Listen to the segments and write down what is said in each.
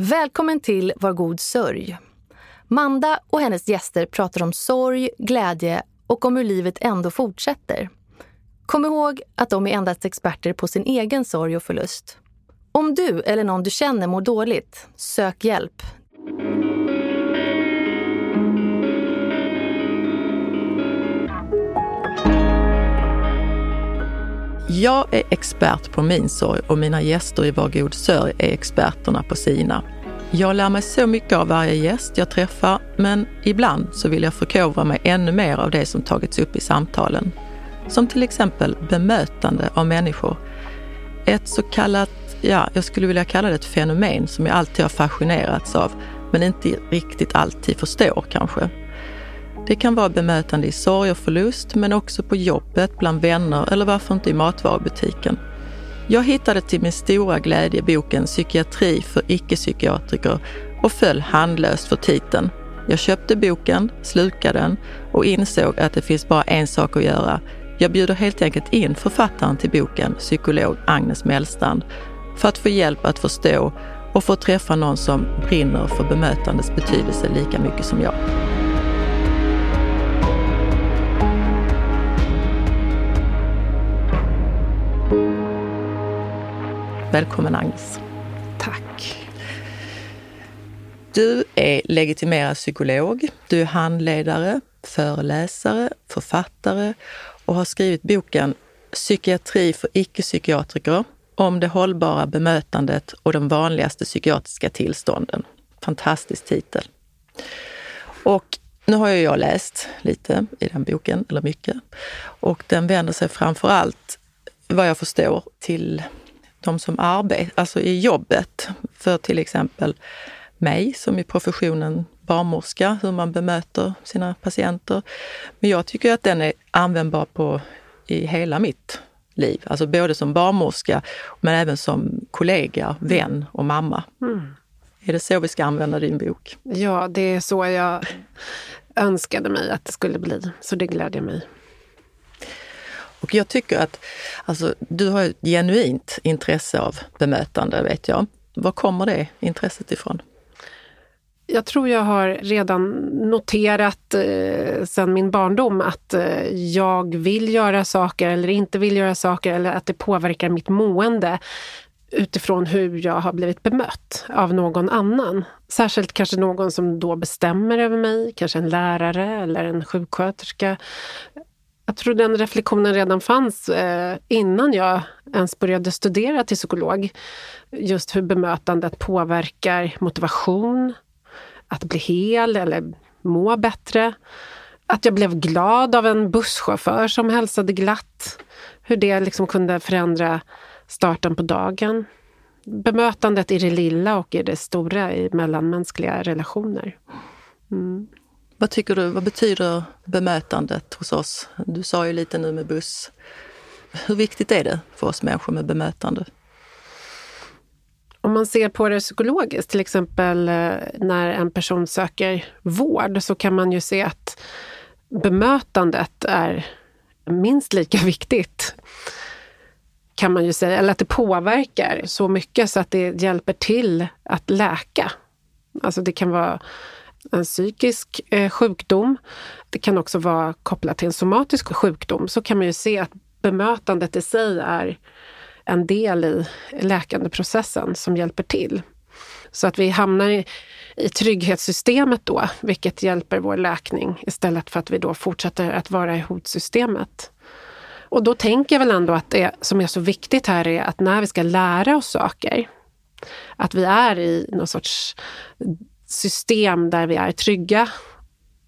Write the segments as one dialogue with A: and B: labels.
A: Välkommen till Var god sörj. Manda och hennes gäster pratar om sorg, glädje och om hur livet ändå fortsätter. Kom ihåg att de är endast experter på sin egen sorg och förlust. Om du eller någon du känner mår dåligt, sök hjälp.
B: Jag är expert på min sorg och mina gäster i Var god sörj är experterna på sina. Jag lär mig så mycket av varje gäst jag träffar, men ibland så vill jag förkovra mig ännu mer av det som tagits upp i samtalen. Som till exempel bemötande av människor. Ett så kallat, ja, jag skulle vilja kalla det ett fenomen som jag alltid har fascinerats av, men inte riktigt alltid förstår kanske. Det kan vara bemötande i sorg och förlust, men också på jobbet, bland vänner eller varför inte i matvarubutiken. Jag hittade till min stora glädje boken Psykiatri för icke-psykiatriker och föll handlöst för titeln. Jag köpte boken, slukade den och insåg att det finns bara en sak att göra. Jag bjuder helt enkelt in författaren till boken, psykolog Agnes Mellstrand, för att få hjälp att förstå och få träffa någon som brinner för bemötandets betydelse lika mycket som jag. Välkommen Agnes.
C: Tack.
B: Du är legitimerad psykolog, du är handledare, föreläsare, författare och har skrivit boken Psykiatri för icke-psykiatriker om det hållbara bemötandet och de vanligaste psykiatriska tillstånden. Fantastisk titel. Och nu har ju jag läst lite i den boken, eller mycket, och den vänder sig framför allt, vad jag förstår, till de som arbetar, alltså i jobbet, för till exempel mig som i professionen barnmorska, hur man bemöter sina patienter. Men jag tycker att den är användbar på, i hela mitt liv, alltså både som barnmorska men även som kollega, vän och mamma. Mm. Är det så vi ska använda din bok?
C: Ja, det är så jag önskade mig att det skulle bli, så det glädjer mig.
B: Och jag tycker att alltså, du har ett genuint intresse av bemötande, vet jag. Var kommer det intresset ifrån?
C: Jag tror jag har redan noterat eh, sedan min barndom att eh, jag vill göra saker eller inte vill göra saker eller att det påverkar mitt mående utifrån hur jag har blivit bemött av någon annan. Särskilt kanske någon som då bestämmer över mig, kanske en lärare eller en sjuksköterska jag tror den reflektionen redan fanns eh, innan jag ens började studera till psykolog. Just hur bemötandet påverkar motivation, att bli hel eller må bättre. Att jag blev glad av en busschaufför som hälsade glatt. Hur det liksom kunde förändra starten på dagen. Bemötandet i det lilla och i det stora i mellanmänskliga relationer.
B: Mm. Vad tycker du, vad betyder bemötandet hos oss? Du sa ju lite nu med buss. Hur viktigt är det för oss människor med bemötande?
C: Om man ser på det psykologiskt, till exempel eh, när en person söker vård, så kan man ju se att bemötandet är minst lika viktigt. Kan man ju säga, eller att det påverkar så mycket så att det hjälper till att läka. Alltså det kan vara en psykisk eh, sjukdom. Det kan också vara kopplat till en somatisk sjukdom. Så kan man ju se att bemötandet i sig är en del i läkandeprocessen som hjälper till. Så att vi hamnar i, i trygghetssystemet då, vilket hjälper vår läkning istället för att vi då fortsätter att vara i hotsystemet. Och då tänker jag väl ändå att det som är så viktigt här är att när vi ska lära oss saker, att vi är i någon sorts system där vi är trygga.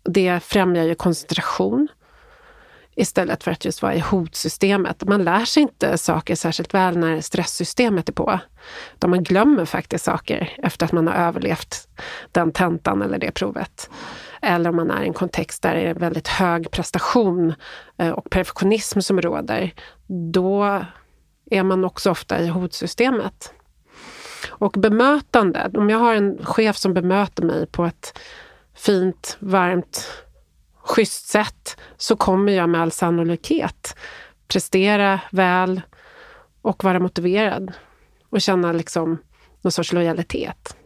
C: Det främjar ju koncentration istället för att just vara i hotsystemet. Man lär sig inte saker särskilt väl när stresssystemet är på. Utan man glömmer faktiskt saker efter att man har överlevt den tentan eller det provet. Eller om man är i en kontext där det är väldigt hög prestation eh, och perfektionism som råder. Då är man också ofta i hotsystemet. Och bemötande, om jag har en chef som bemöter mig på ett fint, varmt, schysst sätt så kommer jag med all sannolikhet prestera väl och vara motiverad och känna liksom någon sorts lojalitet.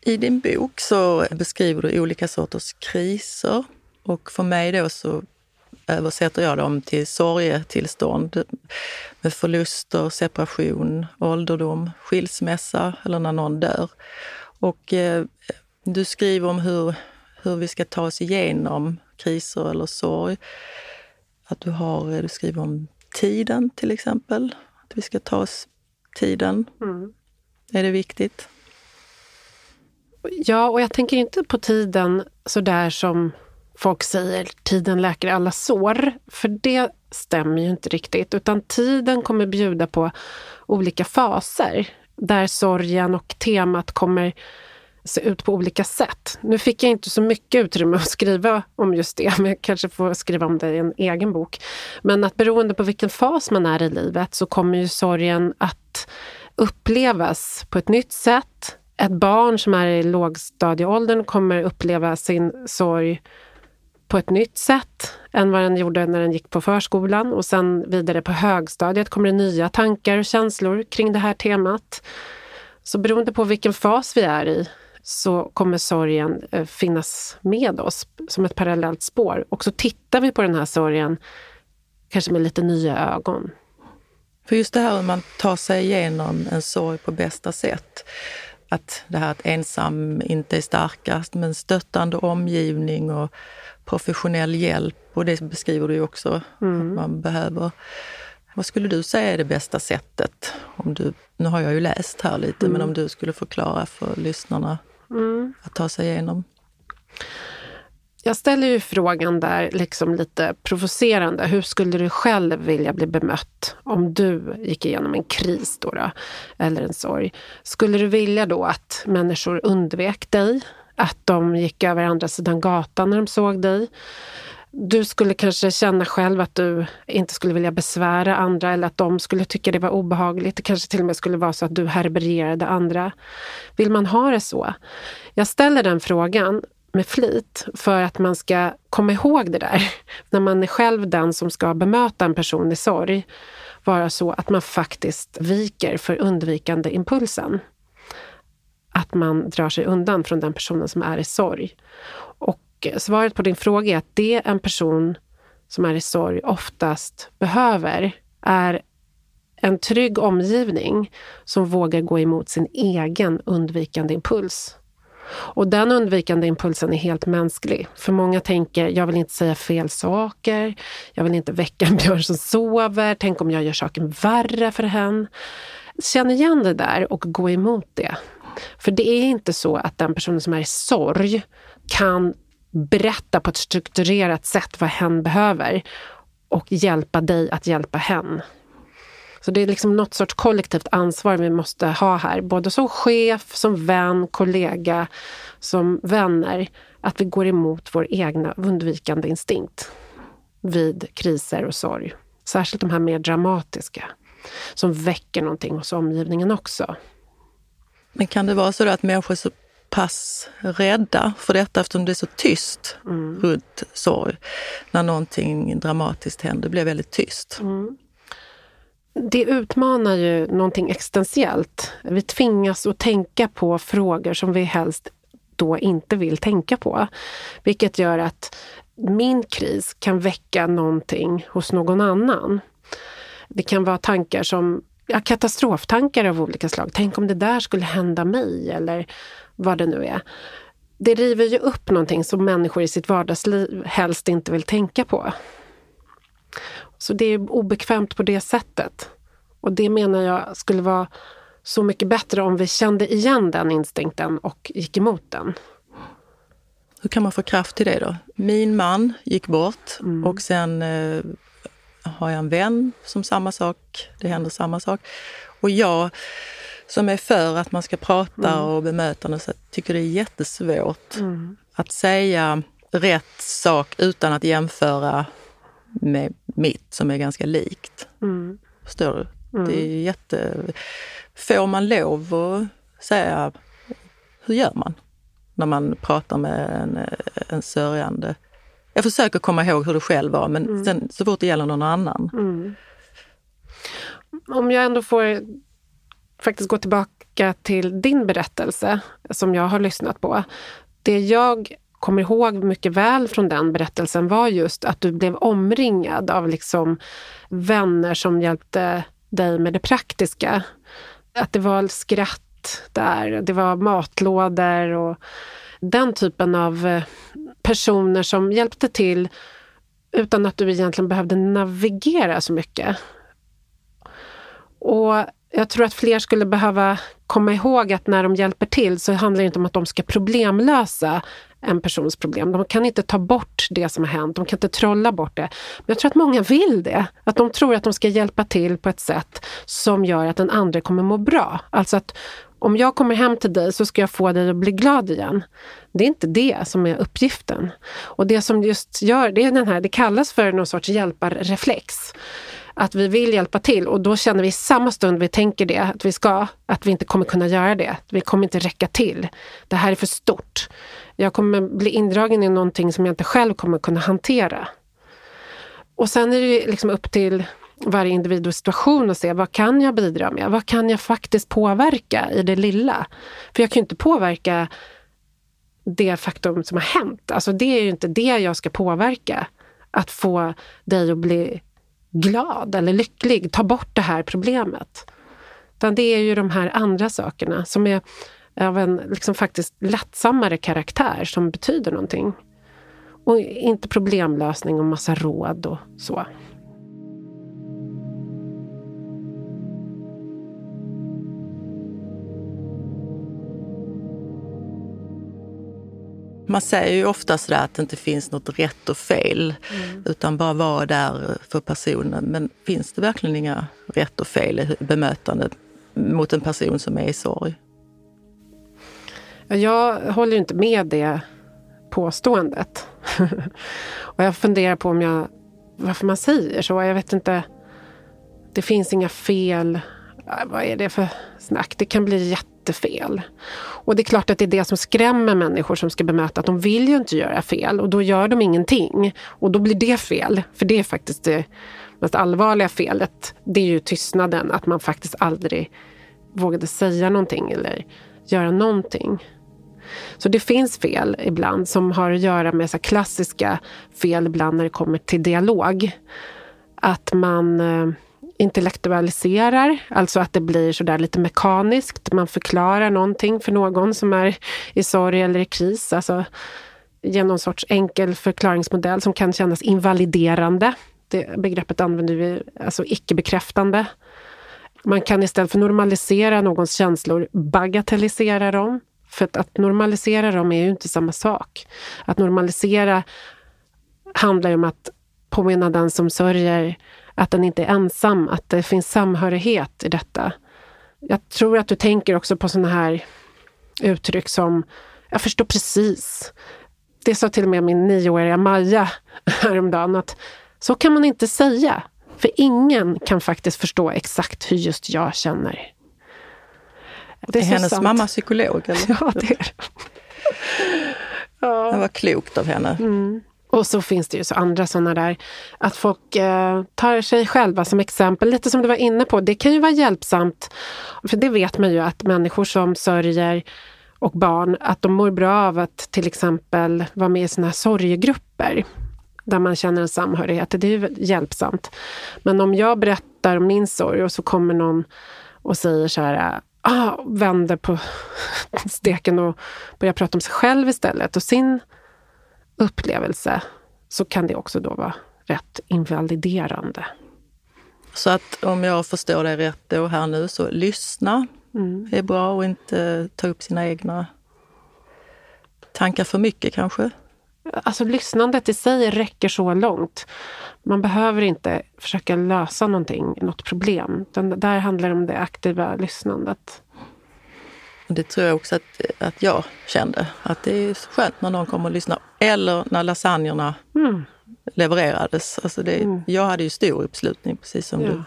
B: I din bok så beskriver du olika sorters kriser och för mig då så översätter jag dem till sorgetillstånd med förluster, separation, ålderdom, skilsmässa eller när någon dör. Och eh, du skriver om hur, hur vi ska ta oss igenom kriser eller sorg. Att du, har, du skriver om tiden till exempel. Att vi ska ta oss tiden. Mm. Är det viktigt?
C: Ja, och jag tänker inte på tiden så där som folk säger, tiden läker alla sår. För det stämmer ju inte riktigt. Utan tiden kommer bjuda på olika faser där sorgen och temat kommer se ut på olika sätt. Nu fick jag inte så mycket utrymme att skriva om just det, men jag kanske får skriva om det i en egen bok. Men att beroende på vilken fas man är i livet så kommer ju sorgen att upplevas på ett nytt sätt. Ett barn som är i lågstadieåldern kommer uppleva sin sorg på ett nytt sätt än vad den gjorde när den gick på förskolan. Och sen vidare på högstadiet kommer det nya tankar och känslor kring det här temat. Så beroende på vilken fas vi är i så kommer sorgen eh, finnas med oss som ett parallellt spår. Och så tittar vi på den här sorgen kanske med lite nya ögon.
B: För just det här hur man tar sig igenom en sorg på bästa sätt. Att det här att ensam inte är starkast, men stöttande omgivning och professionell hjälp. Och det beskriver du ju också mm. att man behöver. Vad skulle du säga är det bästa sättet? Om du, nu har jag ju läst här lite, mm. men om du skulle förklara för lyssnarna mm. att ta sig igenom?
C: Jag ställer ju frågan där liksom lite provocerande. Hur skulle du själv vilja bli bemött om du gick igenom en kris då, då eller en sorg? Skulle du vilja då att människor undvek dig? Att de gick över andra sidan gatan när de såg dig? Du skulle kanske känna själv att du inte skulle vilja besvära andra eller att de skulle tycka det var obehagligt. Det kanske till och med skulle vara så att du härbärgerade andra. Vill man ha det så? Jag ställer den frågan med flit för att man ska komma ihåg det där. När man är själv den som ska bemöta en person i sorg, vara så att man faktiskt viker för undvikande impulsen. Att man drar sig undan från den personen som är i sorg. Och svaret på din fråga är att det en person som är i sorg oftast behöver är en trygg omgivning som vågar gå emot sin egen undvikande impuls. Och den undvikande impulsen är helt mänsklig. För många tänker, jag vill inte säga fel saker, jag vill inte väcka en björn som sover, tänk om jag gör saken värre för henne. Känn igen det där och gå emot det. För det är inte så att den personen som är i sorg kan berätta på ett strukturerat sätt vad hen behöver och hjälpa dig att hjälpa hen. Så det är liksom något sorts kollektivt ansvar vi måste ha här, både som chef, som vän, kollega, som vänner. Att vi går emot vår egna undvikande instinkt vid kriser och sorg. Särskilt de här mer dramatiska, som väcker någonting hos omgivningen också.
B: Men kan det vara så att människor är så pass rädda för detta eftersom det är så tyst mm. runt sorg? När någonting dramatiskt händer, det blir väldigt tyst. Mm
C: det utmanar ju någonting existentiellt. Vi tvingas att tänka på frågor som vi helst då inte vill tänka på. Vilket gör att min kris kan väcka någonting hos någon annan. Det kan vara tankar som ja, katastroftankar av olika slag. Tänk om det där skulle hända mig eller vad det nu är. Det river ju upp någonting som människor i sitt vardagsliv helst inte vill tänka på. Så det är obekvämt på det sättet. Och det menar jag skulle vara så mycket bättre om vi kände igen den instinkten och gick emot den.
B: Hur kan man få kraft till det då? Min man gick bort mm. och sen eh, har jag en vän som samma sak, det händer samma sak. Och jag som är för att man ska prata mm. och bemöta så tycker det är jättesvårt mm. att säga rätt sak utan att jämföra med mitt som är ganska likt. Mm. Förstår du? Mm. Det är jätte... Får man lov att säga, hur gör man när man pratar med en, en sörjande? Jag försöker komma ihåg hur det själv var, men mm. sen, så fort det gäller någon annan. Mm.
C: Om jag ändå får faktiskt gå tillbaka till din berättelse som jag har lyssnat på. Det jag kommer ihåg mycket väl från den berättelsen var just att du blev omringad av liksom vänner som hjälpte dig med det praktiska. Att det var skratt där, det var matlådor och den typen av eh, personer som hjälpte till utan att du egentligen behövde navigera så mycket. Och jag tror att fler skulle behöva komma ihåg att när de hjälper till så handlar det inte om att de ska problemlösa en persons problem. De kan inte ta bort det som har hänt, de kan inte trolla bort det. Men jag tror att många vill det. Att de tror att de ska hjälpa till på ett sätt som gör att den andra kommer må bra. Alltså att om jag kommer hem till dig så ska jag få dig att bli glad igen. Det är inte det som är uppgiften. Och det som just gör, det är den här, det kallas för någon sorts hjälparreflex att vi vill hjälpa till och då känner vi i samma stund vi tänker det, att vi ska, att vi inte kommer kunna göra det. Vi kommer inte räcka till. Det här är för stort. Jag kommer bli indragen i någonting som jag inte själv kommer kunna hantera. Och sen är det liksom upp till varje individ och situation och se vad kan jag bidra med? Vad kan jag faktiskt påverka i det lilla? För jag kan ju inte påverka det faktum som har hänt. Alltså det är ju inte det jag ska påverka. Att få dig att bli glad eller lycklig, ta bort det här problemet. Utan det är ju de här andra sakerna som är av en liksom faktiskt lättsammare karaktär som betyder någonting. Och inte problemlösning och massa råd och så.
B: Man säger ju ofta sådär att det inte finns något rätt och fel, mm. utan bara vara där för personen. Men finns det verkligen inga rätt och fel i bemötandet mot en person som är i sorg?
C: Jag håller inte med det påståendet. och jag funderar på om jag, varför man säger så. Jag vet inte. Det finns inga fel. Vad är det för snack? Det kan bli jättefel. Och det är klart att det är det som skrämmer människor som ska bemöta, att de vill ju inte göra fel och då gör de ingenting. Och då blir det fel, för det är faktiskt det mest allvarliga felet. Det är ju tystnaden, att man faktiskt aldrig vågade säga någonting eller göra någonting. Så det finns fel ibland som har att göra med så klassiska fel ibland när det kommer till dialog. Att man eh, intellektualiserar, alltså att det blir sådär lite mekaniskt. Man förklarar någonting för någon som är i sorg eller i kris. Alltså genom någon sorts enkel förklaringsmodell som kan kännas invaliderande. Det begreppet använder vi, alltså icke-bekräftande. Man kan istället för normalisera någons känslor bagatellisera dem. För att, att normalisera dem är ju inte samma sak. Att normalisera handlar ju om att påminna den som sörjer att den inte är ensam, att det finns samhörighet i detta. Jag tror att du tänker också på såna här uttryck som jag förstår precis. Det sa till och med min nioåriga Maja häromdagen att så kan man inte säga. För ingen kan faktiskt förstå exakt hur just jag känner.
B: Det är, är hennes sant. mamma psykolog? Eller?
C: Ja, det är
B: ja. Det var klokt av henne.
C: Mm. Och så finns det ju så andra sådana där, att folk eh, tar sig själva som exempel. Lite som du var inne på, det kan ju vara hjälpsamt. För det vet man ju att människor som sörjer och barn, att de mår bra av att till exempel vara med i såna här sorgegrupper där man känner en samhörighet. Det är ju hjälpsamt. Men om jag berättar om min sorg och så kommer någon och säger så här ah, vänder på steken och börjar prata om sig själv istället och sin upplevelse så kan det också då vara rätt invaliderande.
B: Så att om jag förstår dig rätt då här nu, så lyssna mm. är bra och inte ta upp sina egna tankar för mycket kanske?
C: Alltså lyssnandet i sig räcker så långt. Man behöver inte försöka lösa någonting, något problem. Utan där handlar det om det aktiva lyssnandet.
B: Det tror jag också att, att jag kände. Att det är skönt när någon kommer och lyssnar. Eller när lasagnerna mm. levererades. Alltså det, mm. Jag hade ju stor uppslutning, precis som ja. du.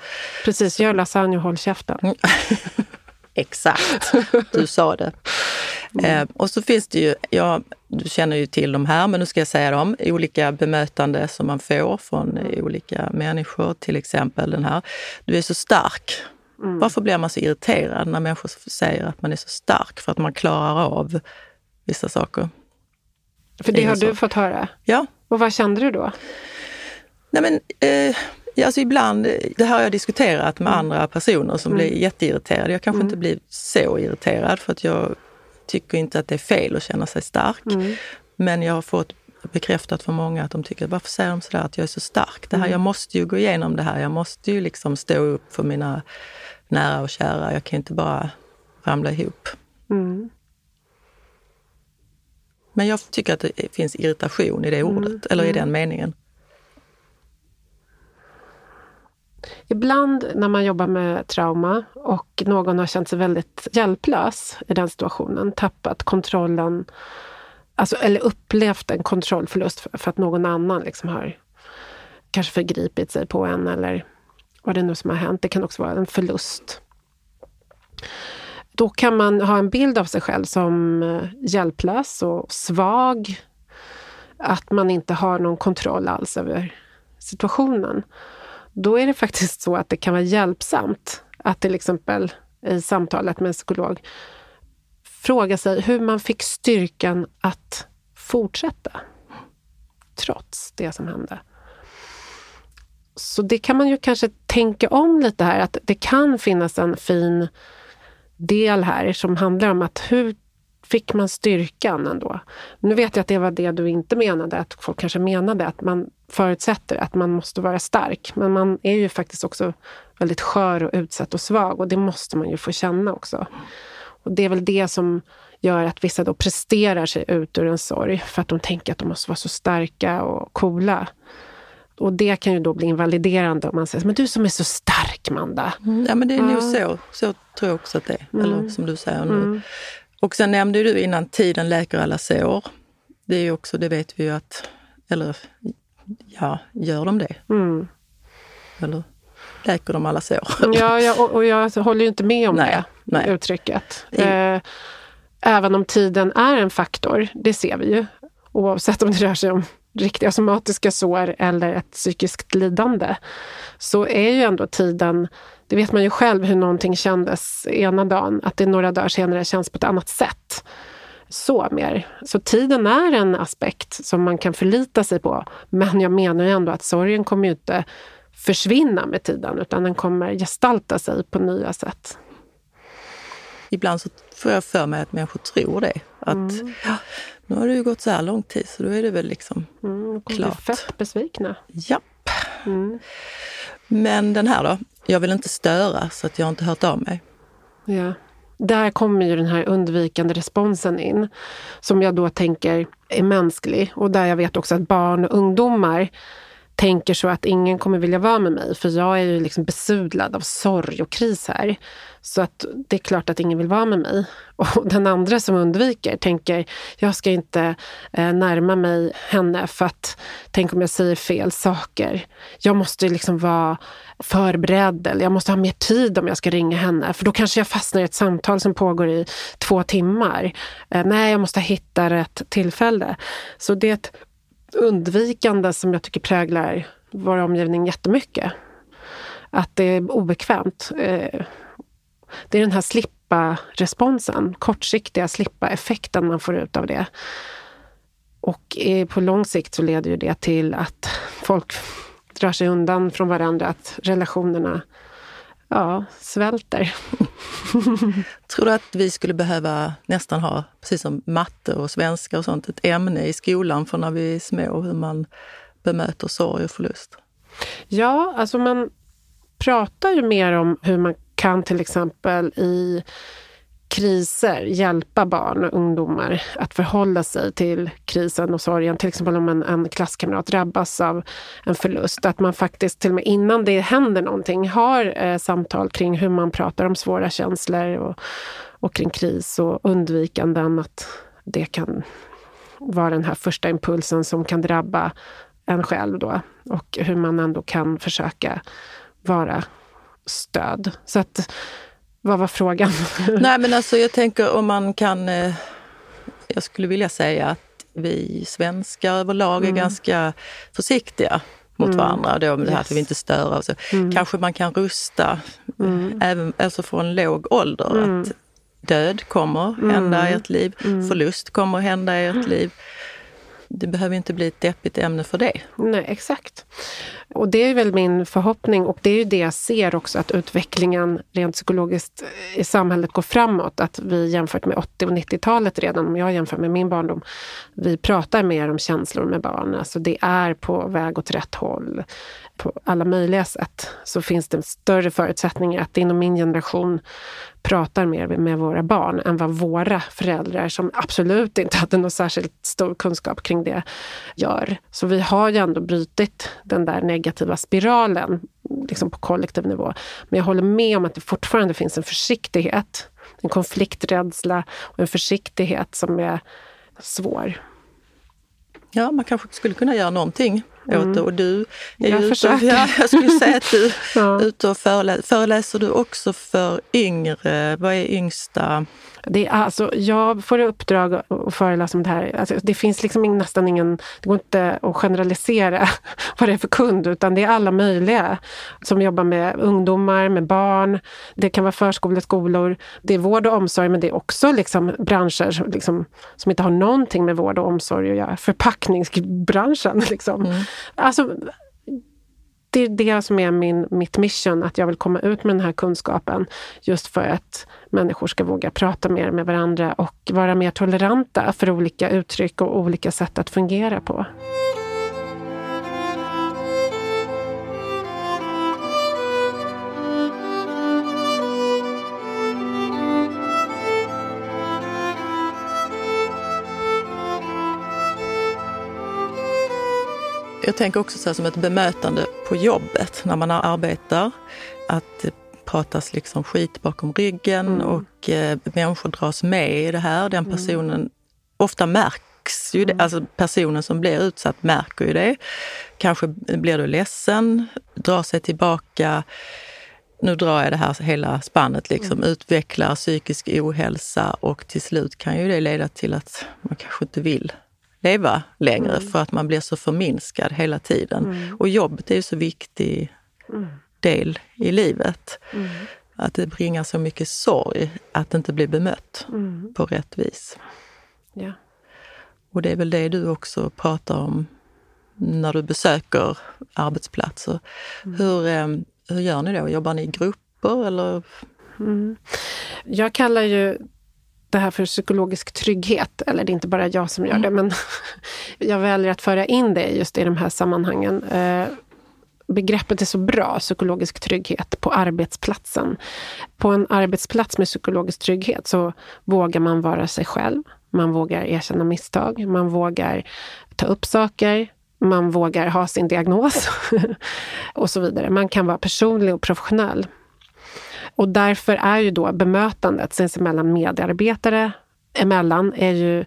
C: Precis, gör lasagne och håll käften. Mm.
B: Exakt, du sa det. Mm. Eh, och så finns det ju, ja, du känner ju till de här, men nu ska jag säga dem, olika bemötande som man får från mm. olika människor. Till exempel den här, du är så stark. Mm. Varför blir man så irriterad när människor säger att man är så stark för att man klarar av vissa saker?
C: För det har du fått höra?
B: Ja.
C: Och vad kände du då?
B: Nej men, eh, alltså ibland, det här har jag diskuterat med mm. andra personer som mm. blir jätteirriterade. Jag kanske mm. inte blir så irriterad för att jag tycker inte att det är fel att känna sig stark. Mm. Men jag har fått bekräftat för många att de tycker, varför säger de sådär att jag är så stark? Det här, mm. Jag måste ju gå igenom det här. Jag måste ju liksom stå upp för mina nära och kära. Jag kan inte bara ramla ihop. Mm. Men jag tycker att det finns irritation i det mm. ordet, eller i mm. den meningen.
C: Ibland när man jobbar med trauma och någon har känt sig väldigt hjälplös i den situationen, tappat kontrollen, alltså, eller upplevt en kontrollförlust för, för att någon annan liksom har kanske förgripit sig på en eller vad det nu som har hänt. Det kan också vara en förlust. Då kan man ha en bild av sig själv som eh, hjälplös och svag. Att man inte har någon kontroll alls över situationen då är det faktiskt så att det kan vara hjälpsamt att till exempel i samtalet med en psykolog fråga sig hur man fick styrkan att fortsätta trots det som hände. Så det kan man ju kanske tänka om lite här, att det kan finnas en fin del här som handlar om att hur fick man styrkan ändå? Nu vet jag att det var det du inte menade, att folk kanske menade att man förutsätter att man måste vara stark. Men man är ju faktiskt också väldigt skör och utsatt och svag och det måste man ju få känna också. Och det är väl det som gör att vissa då presterar sig ut ur en sorg för att de tänker att de måste vara så starka och coola. Och det kan ju då bli invaliderande om man säger men du som är så stark Manda.
B: Mm, ja men det är nog så. Så tror jag också att det är. Mm. Eller som du säger nu. Mm. Och sen nämnde du innan tiden läker alla sår. Det är ju också, det vet vi ju att, eller ja, gör de det? Mm. Eller läker de alla sår?
C: Ja, ja och, och jag håller ju inte med om nej, det nej. uttrycket. Eh, även om tiden är en faktor, det ser vi ju. Oavsett om det rör sig om riktiga somatiska sår eller ett psykiskt lidande, så är ju ändå tiden det vet man ju själv hur någonting kändes ena dagen, att det några dagar senare känns på ett annat sätt. Så mer. Så tiden är en aspekt som man kan förlita sig på. Men jag menar ju ändå att sorgen kommer ju inte försvinna med tiden, utan den kommer gestalta sig på nya sätt.
B: Ibland så får jag för mig att människor tror det. Att mm. ja, nu har det ju gått så här lång tid så då är det väl liksom mm, klart.
C: fett besvikna.
B: Japp. Mm. Men den här då? Jag vill inte störa så att jag har inte hört av mig.
C: Ja. Där kommer ju den här undvikande responsen in, som jag då tänker är mänsklig och där jag vet också att barn och ungdomar tänker så att ingen kommer vilja vara med mig för jag är ju liksom besudlad av sorg och kris här. Så att det är klart att ingen vill vara med mig. Och den andra som undviker tänker, jag ska inte eh, närma mig henne för att tänk om jag säger fel saker. Jag måste liksom vara förberedd eller jag måste ha mer tid om jag ska ringa henne för då kanske jag fastnar i ett samtal som pågår i två timmar. Eh, nej, jag måste hitta rätt tillfälle. Så det är ett undvikande som jag tycker präglar vår omgivning jättemycket. Att det är obekvämt. Eh, det är den här slippa-responsen, kortsiktiga slippa-effekten man får ut av det. Och på lång sikt så leder ju det till att folk drar sig undan från varandra, att relationerna ja, svälter.
B: Tror du att vi skulle behöva nästan ha, precis som matte och svenska och sånt, ett ämne i skolan för när vi är små, hur man bemöter sorg och förlust?
C: Ja, alltså man pratar ju mer om hur man kan till exempel i kriser hjälpa barn och ungdomar att förhålla sig till krisen och sorgen. Till exempel om en, en klasskamrat drabbas av en förlust. Att man faktiskt till och med innan det händer någonting har eh, samtal kring hur man pratar om svåra känslor och, och kring kris och undvikanden. Att det kan vara den här första impulsen som kan drabba en själv då. Och hur man ändå kan försöka vara stöd. Så att, vad var frågan?
B: Nej men alltså jag tänker om man kan... Eh, jag skulle vilja säga att vi svenskar överlag är mm. ganska försiktiga mot mm. varandra. Då med det här yes. att vi inte stör. Och så. Mm. Kanske man kan rusta mm. även alltså från låg ålder.
C: Mm.
B: Att död kommer hända i ert liv, förlust kommer hända i ert liv det behöver inte bli ett deppigt ämne för det.
C: Nej, exakt. Och det är väl min förhoppning och det är ju det jag ser också att utvecklingen rent psykologiskt eh, i samhället går framåt. Att vi jämfört med 80 och 90-talet redan, om jag jämför med min barndom, vi pratar mer om känslor med barn. Alltså det är på väg åt rätt håll på alla möjliga sätt så finns det större förutsättningar att inom min generation pratar mer med våra barn än vad våra föräldrar, som absolut inte hade någon särskilt stor kunskap kring det, gör. Så vi har ju ändå brutit den där negativa spiralen liksom på kollektiv nivå. Men jag håller med om att det fortfarande finns en försiktighet, en konflikträdsla och en försiktighet som är svår.
B: Ja, man kanske skulle kunna göra någonting mm. åt det. Och du är
C: jag
B: ute och, ja, jag skulle säga att du ja. ute och föreläser. Föreläser du också för yngre? Vad är yngsta?
C: Det är alltså, jag får i uppdrag att föreläsa om det här. Alltså, det finns liksom nästan ingen... Det går inte att generalisera vad det är för kund, utan det är alla möjliga som jobbar med ungdomar, med barn. Det kan vara förskolor, skolor. Det är vård och omsorg, men det är också liksom branscher som, liksom, som inte har någonting med vård och omsorg att göra. Förpackningsbranschen. Liksom. Mm. Alltså, det är det som är min, mitt mission, att jag vill komma ut med den här kunskapen just för att människor ska våga prata mer med varandra och vara mer toleranta för olika uttryck och olika sätt att fungera på.
B: Jag tänker också så som ett bemötande på jobbet när man arbetar. Att det pratas liksom skit bakom ryggen mm. och eh, människor dras med i det här. Den mm. personen, mm. ofta märks ju det, mm. alltså personen som blir utsatt märker ju det. Kanske blir du ledsen, drar sig tillbaka. Nu drar jag det här hela spannet, liksom, mm. utvecklar psykisk ohälsa och till slut kan ju det leda till att man kanske inte vill leva längre mm. för att man blir så förminskad hela tiden. Mm. Och jobbet är ju så viktig mm. del i livet. Mm. Att det bringar så mycket sorg att inte bli bemött mm. på rätt vis.
C: Ja.
B: Och det är väl det du också pratar om när du besöker arbetsplatser. Hur, eh, hur gör ni då? Jobbar ni i grupper eller?
C: Jag kallar ju det här för psykologisk trygghet. Eller det är inte bara jag som gör det, men jag väljer att föra in det just i de här sammanhangen. Eh, begreppet är så bra, psykologisk trygghet, på arbetsplatsen. På en arbetsplats med psykologisk trygghet så vågar man vara sig själv. Man vågar erkänna misstag, man vågar ta upp saker, man vågar ha sin diagnos och så vidare. Man kan vara personlig och professionell. Och därför är ju då bemötandet sinsemellan medarbetare emellan är ju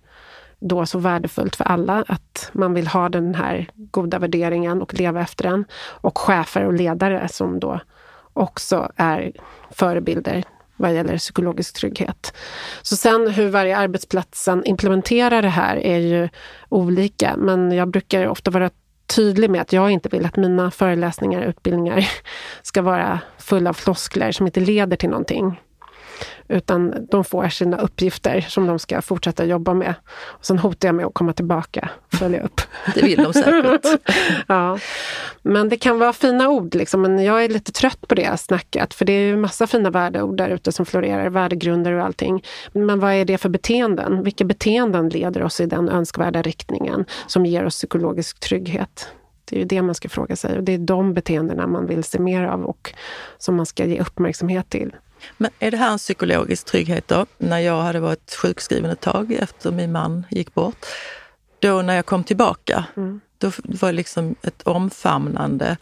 C: då så värdefullt för alla att man vill ha den här goda värderingen och leva efter den. Och chefer och ledare som då också är förebilder vad gäller psykologisk trygghet. Så sen hur varje arbetsplatsen implementerar det här är ju olika, men jag brukar ofta vara tydlig med att jag inte vill att mina föreläsningar och utbildningar ska vara fulla av floskler som inte leder till någonting. Utan de får sina uppgifter som de ska fortsätta jobba med. Och sen hotar jag med att komma tillbaka och följa upp.
B: Det vill de säkert.
C: ja. Men det kan vara fina ord, liksom. men jag är lite trött på det snacket. För det är ju massa fina värdeord där ute som florerar, värdegrunder och allting. Men vad är det för beteenden? Vilka beteenden leder oss i den önskvärda riktningen som ger oss psykologisk trygghet? Det är ju det man ska fråga sig och det är de beteendena man vill se mer av och som man ska ge uppmärksamhet till.
B: Men är det här en psykologisk trygghet då? När jag hade varit sjukskriven ett tag efter min man gick bort. Då när jag kom tillbaka, mm. då var det liksom ett omfamnande.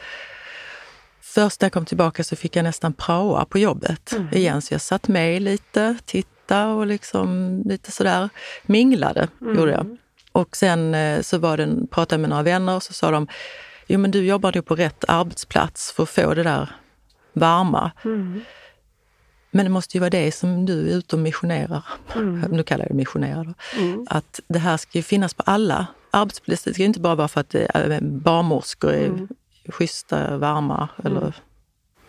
B: Först när jag kom tillbaka så fick jag nästan praoa på jobbet mm. igen. Så jag satt med lite, tittade och liksom lite sådär minglade, mm. gjorde jag. Och sen eh, så var det, pratade jag med några vänner och så sa de, jo men du jobbar ju på rätt arbetsplats för att få det där varma. Mm. Men det måste ju vara det som du är ute och missionerar. Mm. Nu kallar jag det missionera. Mm. Att det här ska ju finnas på alla arbetsplatser. Det ska inte bara vara för att barnmorskor är mm. schyssta, varma eller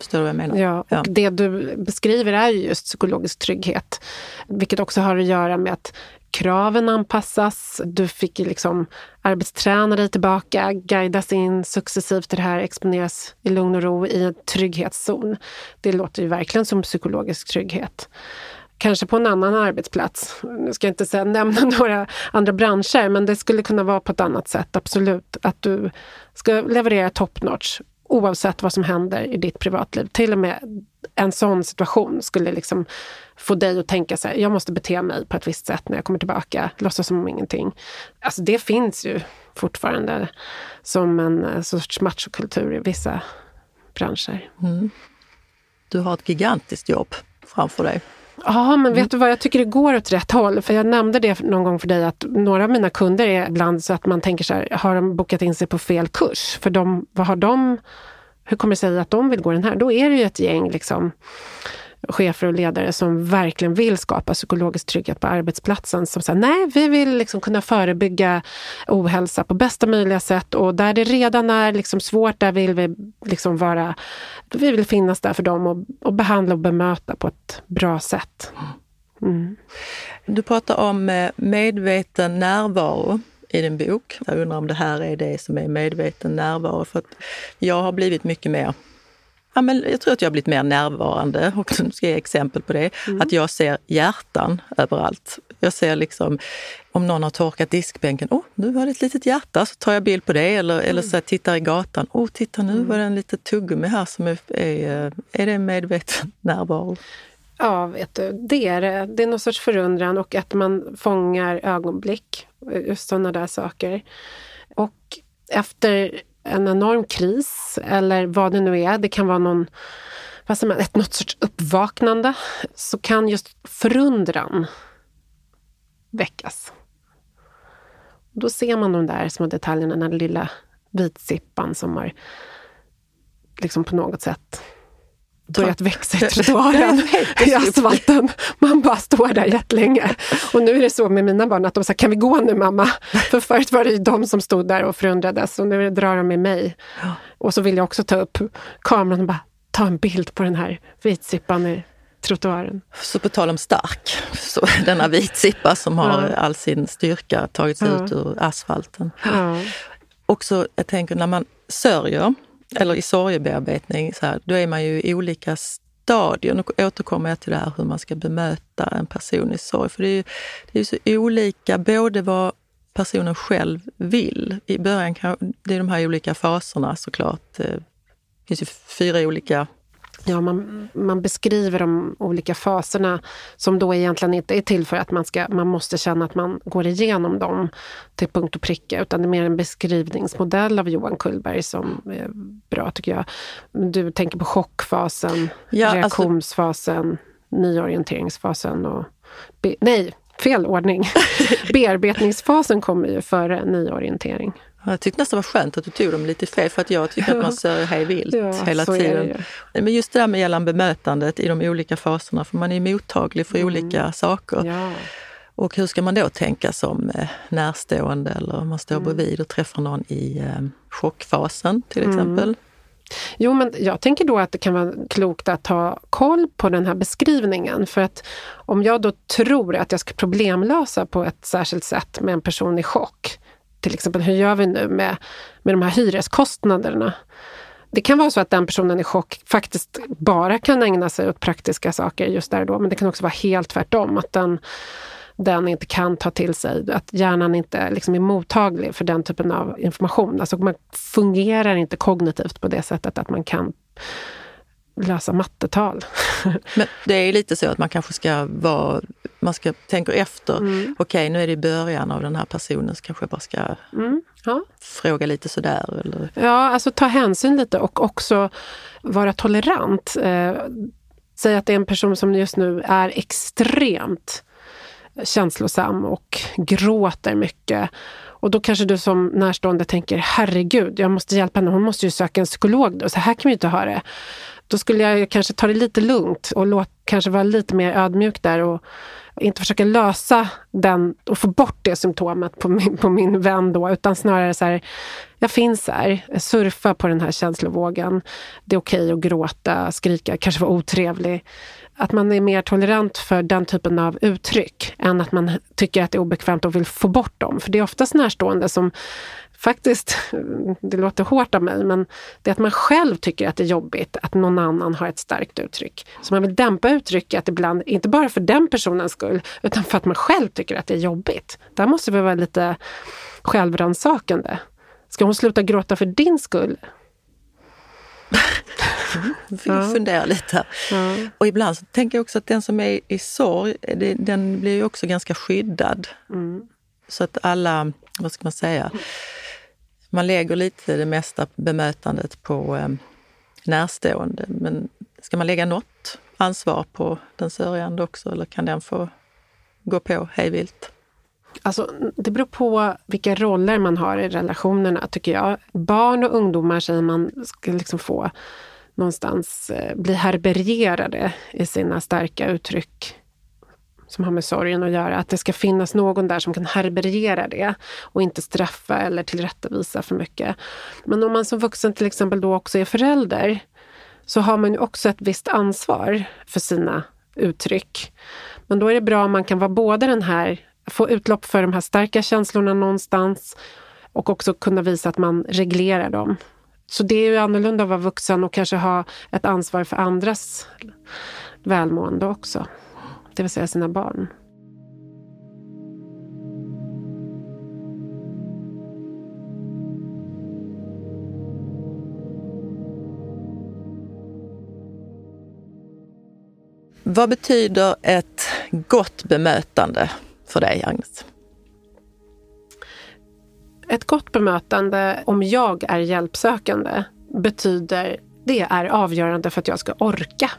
B: Förstår du vad jag menar?
C: Ja, och ja. det du beskriver är ju just psykologisk trygghet. Vilket också har att göra med att kraven anpassas. Du fick liksom arbetsträna dig tillbaka, guidas in successivt i det här, exponeras i lugn och ro i en trygghetszon. Det låter ju verkligen som psykologisk trygghet. Kanske på en annan arbetsplats. Nu ska jag inte säga, nämna några andra branscher, men det skulle kunna vara på ett annat sätt, absolut. Att du ska leverera top notch oavsett vad som händer i ditt privatliv. Till och med en sån situation skulle liksom få dig att tänka så här, jag måste bete mig på ett visst sätt när jag kommer tillbaka, låtsas som om ingenting. Alltså det finns ju fortfarande som en eh, sorts machokultur i vissa branscher. Mm.
B: Du har ett gigantiskt jobb framför dig.
C: Ja, men vet mm. du vad, jag tycker det går åt rätt håll. För jag nämnde det någon gång för dig att några av mina kunder är ibland så att man tänker så här, har de bokat in sig på fel kurs? För de, vad har de, hur kommer det sig att de vill gå den här? Då är det ju ett gäng liksom, chefer och ledare som verkligen vill skapa psykologisk trygghet på arbetsplatsen. Som säger nej, vi vill liksom kunna förebygga ohälsa på bästa möjliga sätt och där det redan är liksom svårt, där vill vi liksom vara... Vi vill finnas där för dem och, och behandla och bemöta på ett bra sätt. Mm.
B: Du pratar om eh, medveten närvaro i din bok. Jag undrar om det här är det som är medveten närvaro. För att jag har blivit mycket mer Ja, men jag tror att jag har blivit mer närvarande och nu ska jag ge exempel på det. Mm. Att jag ser hjärtan överallt. Jag ser liksom om någon har torkat diskbänken, oh, nu var det ett litet hjärta, så tar jag bild på det. Eller, mm. eller så tittar i gatan, oh, titta nu mm. var det en liten tuggummi här som är, är, är det medveten närvaro?
C: Ja, vet du, det är det. Det är någon sorts förundran och att man fångar ögonblick, just sådana där saker. Och efter en enorm kris eller vad det nu är, det kan vara någon, vad säger man, ett, något sorts uppvaknande, så kan just förundran väckas. Då ser man de där små detaljerna, den lilla vitsippan som har liksom på något sätt börjat växa i trottoaren, i asfalten. Man bara står där jättelänge. Och nu är det så med mina barn att de säger, kan vi gå nu mamma? För förut var det ju de som stod där och förundrades och nu drar de med mig. Och så vill jag också ta upp kameran och bara ta en bild på den här vitsippan i trottoaren.
B: Så på tal om stark, så denna vitsippa som har ja. all sin styrka tagits ja. ut ur asfalten. Ja. Också, jag tänker när man sörjer, eller i sorgebearbetning, så här, då är man ju i olika stadier. Nu återkommer jag till det här hur man ska bemöta en person i sorg. För det är ju det är så olika, både vad personen själv vill. I början kan, det är de här olika faserna såklart. Det finns ju fyra olika
C: Ja, man, man beskriver de olika faserna som då egentligen inte är till för att man, ska, man måste känna att man går igenom dem till punkt och pricka, utan det är mer en beskrivningsmodell av Johan Kullberg som är bra tycker jag. Du tänker på chockfasen, ja, alltså- reaktionsfasen, alltså... nyorienteringsfasen och... Be, nej, fel ordning. Bearbetningsfasen kommer ju före nyorientering.
B: Jag tyckte nästan var skönt att du tog dem lite fel för att jag tycker att man ser hej vilt ja, hela tiden. Men just det där med gällande bemötandet i de olika faserna, för man är mottaglig för mm. olika saker. Ja. Och hur ska man då tänka som eh, närstående eller om man står mm. bredvid och träffar någon i eh, chockfasen till mm. exempel? Mm.
C: Jo, men jag tänker då att det kan vara klokt att ha koll på den här beskrivningen. För att om jag då tror att jag ska problemlösa på ett särskilt sätt med en person i chock, till exempel hur gör vi nu med, med de här hyreskostnaderna? Det kan vara så att den personen i chock faktiskt bara kan ägna sig åt praktiska saker just där och då, men det kan också vara helt tvärtom. Att den, den inte kan ta till sig, att hjärnan inte liksom är mottaglig för den typen av information. Alltså man fungerar inte kognitivt på det sättet att man kan lösa mattetal.
B: Men det är lite så att man kanske ska vara, man ska tänka efter. Mm. Okej, nu är det i början av den här personen så kanske jag bara ska mm. ja. fråga lite sådär. Eller?
C: Ja, alltså ta hänsyn lite och också vara tolerant. Eh, säg att det är en person som just nu är extremt känslosam och gråter mycket. Och då kanske du som närstående tänker, herregud, jag måste hjälpa henne, hon måste ju söka en psykolog. Då. Så här kan vi inte ha det då skulle jag kanske ta det lite lugnt och låt, kanske vara lite mer ödmjuk där och inte försöka lösa den och få bort det symptomet på min, på min vän då, utan snarare så här, jag finns här, surfa på den här känslovågen. Det är okej okay att gråta, skrika, kanske vara otrevlig. Att man är mer tolerant för den typen av uttryck än att man tycker att det är obekvämt och vill få bort dem. För det är oftast närstående som faktiskt, det låter hårt av mig, men det är att man själv tycker att det är jobbigt att någon annan har ett starkt uttryck. Så man vill dämpa uttrycket ibland, inte bara för den personens skull, utan för att man själv tycker att det är jobbigt. Där måste vi vara lite självrannsakande. Ska hon sluta gråta för din skull?
B: Vi ja. fundera lite. Ja. Och ibland så tänker jag också att den som är i sorg, det, den blir ju också ganska skyddad. Mm. Så att alla, vad ska man säga, man lägger lite det mesta bemötandet på eh, närstående. Men ska man lägga något ansvar på den sörjande också eller kan den få gå på hejvilt?
C: Alltså, det beror på vilka roller man har i relationerna, tycker jag. Barn och ungdomar säger man ska liksom få någonstans eh, bli herbergerade i sina starka uttryck som har med sorgen att göra. Att det ska finnas någon där som kan herbergera det och inte straffa eller tillrättavisa för mycket. Men om man som vuxen till exempel då också är förälder så har man ju också ett visst ansvar för sina uttryck. Men då är det bra om man kan vara både den här, få utlopp för de här starka känslorna någonstans och också kunna visa att man reglerar dem. Så det är ju annorlunda att vara vuxen och kanske ha ett ansvar för andras välmående också det vill säga sina barn.
B: Vad betyder ett gott bemötande för dig, Agnes?
C: Ett gott bemötande, om jag är hjälpsökande, betyder det är avgörande för att jag ska orka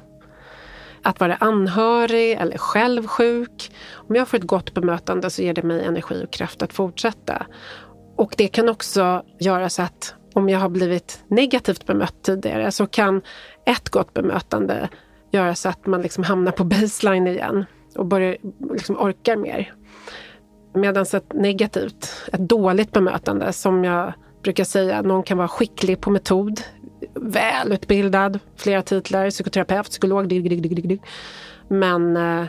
C: att vara anhörig eller själv sjuk. Om jag får ett gott bemötande så ger det mig energi och kraft att fortsätta. Och det kan också göra så att om jag har blivit negativt bemött tidigare så kan ett gott bemötande göra så att man liksom hamnar på baseline igen och börjar, liksom orkar mer. Medan ett negativt, ett dåligt bemötande som jag brukar säga, någon kan vara skicklig på metod, välutbildad, flera titlar, psykoterapeut, psykolog, dig, dig, dig, dig, men eh,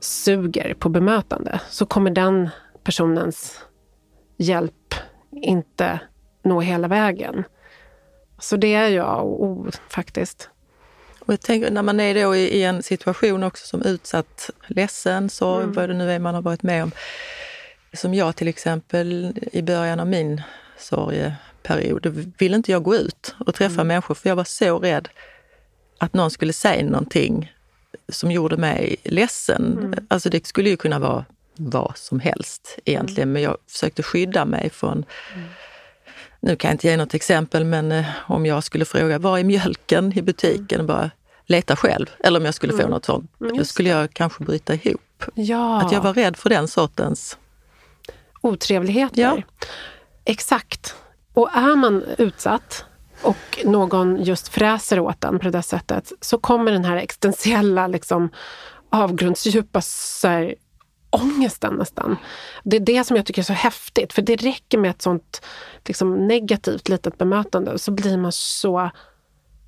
C: suger på bemötande så kommer den personens hjälp inte nå hela vägen. Så det är jag oh, faktiskt.
B: Och jag tänker när man är då i, i en situation också som utsatt, ledsen, sorg, mm. vad det nu är man har varit med om. Som jag till exempel i början av min sorg period ville inte jag gå ut och träffa mm. människor för jag var så rädd att någon skulle säga någonting som gjorde mig ledsen. Mm. Alltså det skulle ju kunna vara vad som helst egentligen, mm. men jag försökte skydda mig från mm. Nu kan jag inte ge något exempel, men eh, om jag skulle fråga var är mjölken i butiken? Mm. bara leta själv. Eller om jag skulle få mm. något sånt, då skulle jag kanske bryta ihop. Ja. Att jag var rädd för den sortens
C: otrevligheter. Ja. Exakt. Och är man utsatt och någon just fräser åt en på det sättet så kommer den här existentiella liksom, avgrundsdjupa så här, ångesten nästan. Det är det som jag tycker är så häftigt, för det räcker med ett sånt liksom, negativt litet bemötande så blir man så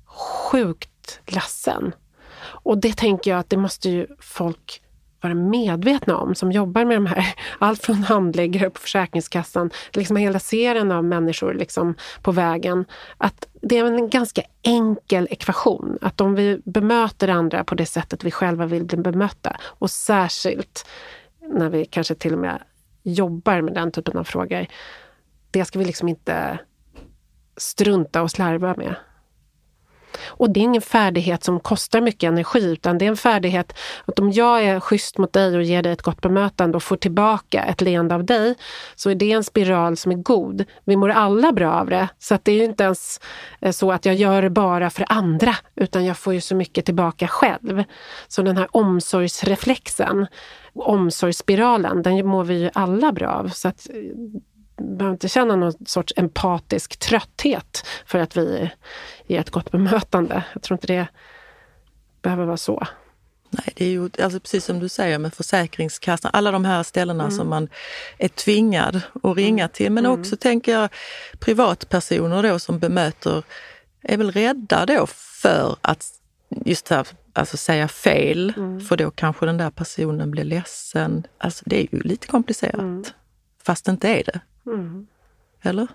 C: sjukt ledsen. Och det tänker jag att det måste ju folk vara medvetna om som jobbar med de här, allt från handläggare på Försäkringskassan, liksom hela serien av människor liksom på vägen. Att det är en ganska enkel ekvation. Att om vi bemöter andra på det sättet vi själva vill bli bemötta och särskilt när vi kanske till och med jobbar med den typen av frågor. Det ska vi liksom inte strunta och slarva med. Och det är ingen färdighet som kostar mycket energi utan det är en färdighet att om jag är schysst mot dig och ger dig ett gott bemötande och får tillbaka ett leende av dig så är det en spiral som är god. Vi mår alla bra av det. Så att det är ju inte ens eh, så att jag gör det bara för andra utan jag får ju så mycket tillbaka själv. Så den här omsorgsreflexen, omsorgsspiralen, den mår vi ju alla bra av. Så att eh, behöver inte känna någon sorts empatisk trötthet för att vi ger ett gott bemötande. Jag tror inte det behöver vara så.
B: Nej, det är ju alltså precis som du säger med Försäkringskassan, alla de här ställena mm. som man är tvingad att ringa mm. till. Men mm. också tänker jag privatpersoner då som bemöter, är väl rädda då för att just här, alltså säga fel, mm. för då kanske den där personen blir ledsen. Alltså det är ju lite komplicerat, mm. fast det inte är det. Mm. Eller?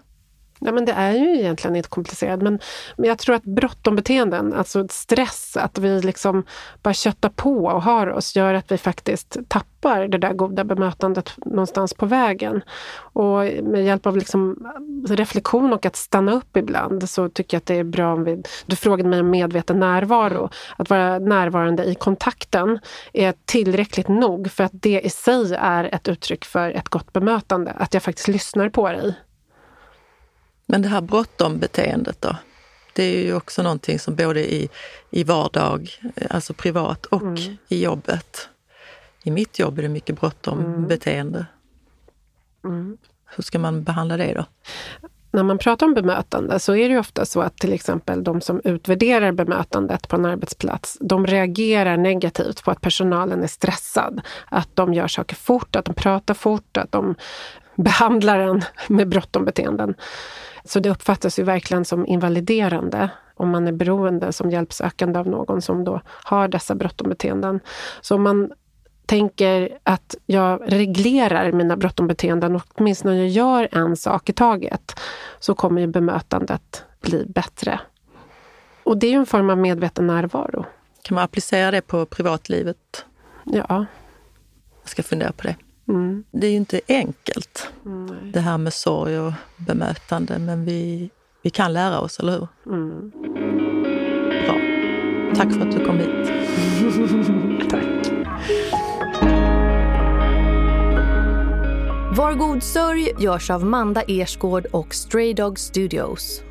C: Ja, men det är ju egentligen inte komplicerat. Men, men jag tror att bråttom-beteenden, alltså stress, att vi liksom bara köttar på och har oss, gör att vi faktiskt tappar det där goda bemötandet någonstans på vägen. Och med hjälp av liksom reflektion och att stanna upp ibland så tycker jag att det är bra om vi... Du frågade mig om medveten närvaro. Att vara närvarande i kontakten är tillräckligt nog för att det i sig är ett uttryck för ett gott bemötande. Att jag faktiskt lyssnar på dig.
B: Men det här bråttom-beteendet då? Det är ju också någonting som både i, i vardag, alltså privat och mm. i jobbet. I mitt jobb är det mycket bråttom-beteende. Mm. mm. Hur ska man behandla det då?
C: När man pratar om bemötande så är det ju ofta så att till exempel de som utvärderar bemötandet på en arbetsplats, de reagerar negativt på att personalen är stressad. Att de gör saker fort, att de pratar fort, att de behandlar en med bråttom-beteenden. Så det uppfattas ju verkligen som invaliderande om man är beroende som hjälpsökande av någon som då har dessa bråttom-beteenden. Så om man tänker att jag reglerar mina bråttom-beteenden och åtminstone jag gör en sak i taget, så kommer ju bemötandet bli bättre. Och det är ju en form av medveten närvaro.
B: Kan man applicera det på privatlivet?
C: Ja.
B: Jag ska fundera på det. Mm. Det är ju inte enkelt, mm. det här med sorg och bemötande, men vi, vi kan lära oss, eller hur? Mm. Bra. Tack för att du kom hit.
C: Tack.
A: Var god sörj görs av Manda Ersgård och Stray Dog Studios.